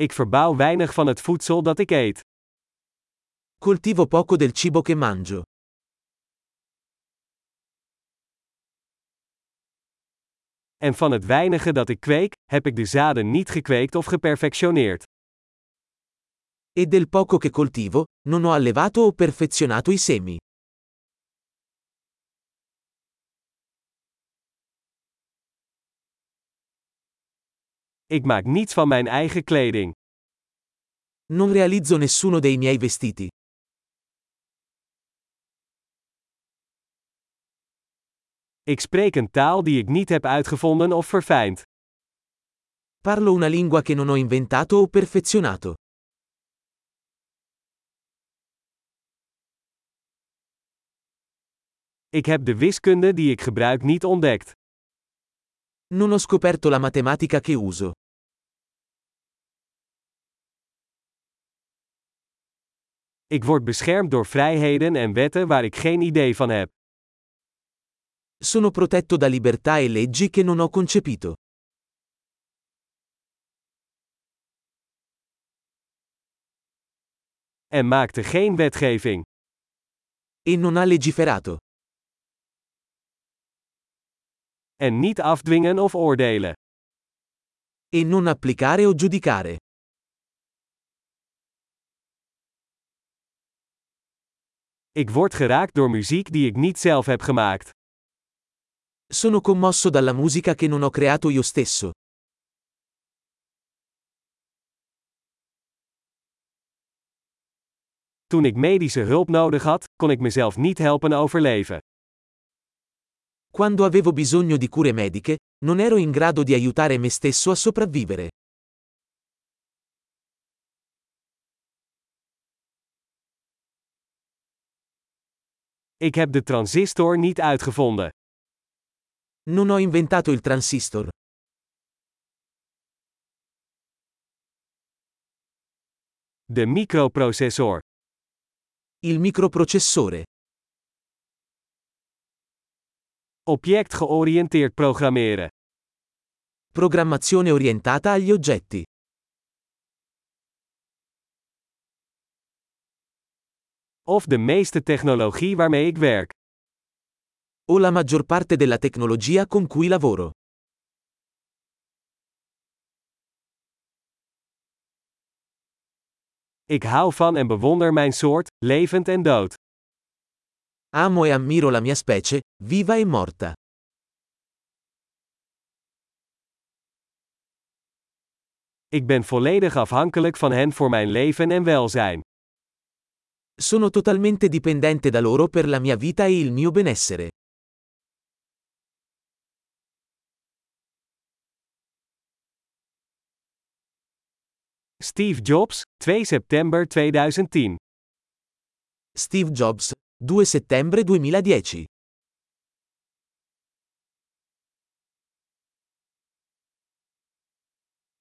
Ik verbouw weinig van het voedsel dat ik eet. Coltivo poco del cibo che mangio. En van het weinige dat ik kweek, heb ik de zaden niet gekweekt of geperfectioneerd. E del poco che coltivo, non ho allevato o perfezionato i semi. Ik maak niets van mijn eigen kleding. Non realizzo nessuno dei miei vestiti. Ik spreek een taal die ik niet heb uitgevonden of verfijnd. Parlo una lingua che non ho inventato o perfezionato. Ik heb de wiskunde die ik gebruik niet ontdekt. Non ho scoperto la matematica che uso. Ik word beschermd door vrijheden en wetten waar ik geen idee van heb. Sono protetto da libertà e leggi che non ho concepito. En maakte geen wetgeving. E non ha legiferato. En niet afdwingen of oordelen. E non applicare o giudicare. Ik word geraakt door muziek die ik niet zelf heb gemaakt. Sono commosso dalla musica che non ho creato io stesso. Toen ik medische hulp nodig had, kon ik mezelf niet helpen overleven. Quando avevo bisogno di cure mediche, non ero in grado di aiutare me stesso a sopravvivere. Ik heb de transistor niet uitgevonden. Non ho inventato il transistor. De microprocessor. Il microprocessore. Object-georiënteerd programmeren. Programmazione orientata agli oggetti. Of de meeste technologie waarmee ik werk. O la maggior parte della tecnologia con cui lavoro. Ik hou van en bewonder mijn soort, levend en dood. Amo e ammiro la mia specie, viva e morta. Ik ben volledig afhankelijk van hen voor mijn leven en welzijn. Sono totalmente dipendente da loro per la mia vita e il mio benessere. Steve Jobs, 2 september 2010. Steve Jobs, 2 settembre 2010